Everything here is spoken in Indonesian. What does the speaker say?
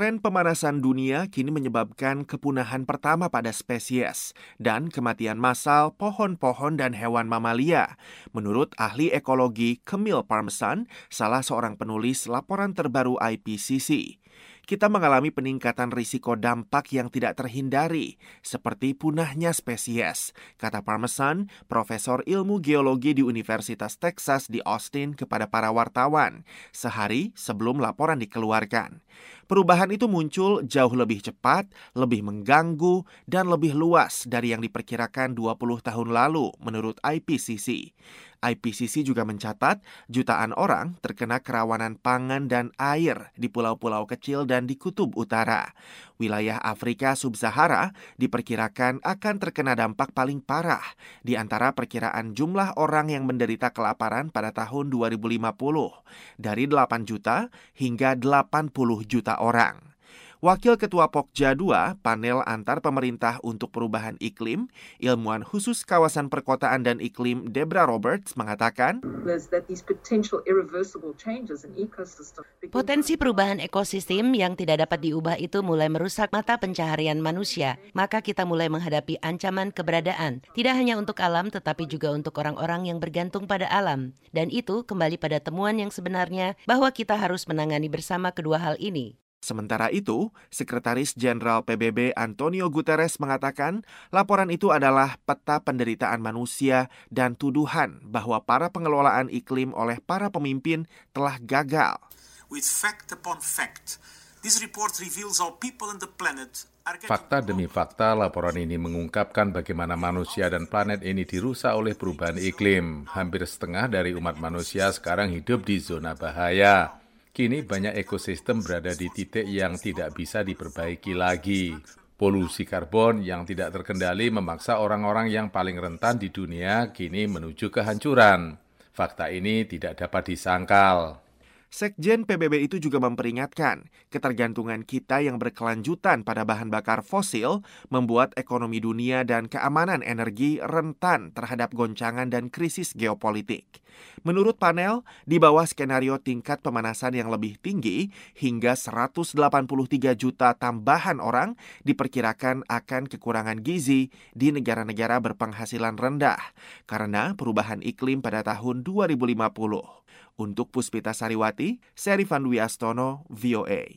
Tren pemanasan dunia kini menyebabkan kepunahan pertama pada spesies dan kematian massal pohon-pohon dan hewan mamalia. Menurut ahli ekologi Camille Parmesan, salah seorang penulis laporan terbaru IPCC kita mengalami peningkatan risiko dampak yang tidak terhindari, seperti punahnya spesies, kata Parmesan, profesor ilmu geologi di Universitas Texas di Austin kepada para wartawan, sehari sebelum laporan dikeluarkan. Perubahan itu muncul jauh lebih cepat, lebih mengganggu, dan lebih luas dari yang diperkirakan 20 tahun lalu menurut IPCC. IPCC juga mencatat jutaan orang terkena kerawanan pangan dan air di pulau-pulau kecil dan di kutub utara. Wilayah Afrika Sub-Sahara diperkirakan akan terkena dampak paling parah di antara perkiraan jumlah orang yang menderita kelaparan pada tahun 2050 dari 8 juta hingga 80 juta orang. Wakil Ketua Pokja II, panel antar pemerintah untuk perubahan iklim, ilmuwan khusus kawasan perkotaan dan iklim Debra Roberts mengatakan, Potensi perubahan ekosistem yang tidak dapat diubah itu mulai merusak mata pencaharian manusia, maka kita mulai menghadapi ancaman keberadaan, tidak hanya untuk alam tetapi juga untuk orang-orang yang bergantung pada alam. Dan itu kembali pada temuan yang sebenarnya bahwa kita harus menangani bersama kedua hal ini. Sementara itu, Sekretaris Jenderal PBB Antonio Guterres mengatakan laporan itu adalah peta penderitaan manusia dan tuduhan bahwa para pengelolaan iklim oleh para pemimpin telah gagal. With fact upon fact, this report reveals how people on the planet Fakta demi fakta, laporan ini mengungkapkan bagaimana manusia dan planet ini dirusak oleh perubahan iklim. Hampir setengah dari umat manusia sekarang hidup di zona bahaya. Kini banyak ekosistem berada di titik yang tidak bisa diperbaiki lagi. Polusi karbon yang tidak terkendali memaksa orang-orang yang paling rentan di dunia kini menuju kehancuran. Fakta ini tidak dapat disangkal. Sekjen PBB itu juga memperingatkan, ketergantungan kita yang berkelanjutan pada bahan bakar fosil membuat ekonomi dunia dan keamanan energi rentan terhadap goncangan dan krisis geopolitik. Menurut panel, di bawah skenario tingkat pemanasan yang lebih tinggi, hingga 183 juta tambahan orang diperkirakan akan kekurangan gizi di negara-negara berpenghasilan rendah karena perubahan iklim pada tahun 2050. Untuk Puspita Sariwati, Serifan Dwi Astono, VOA.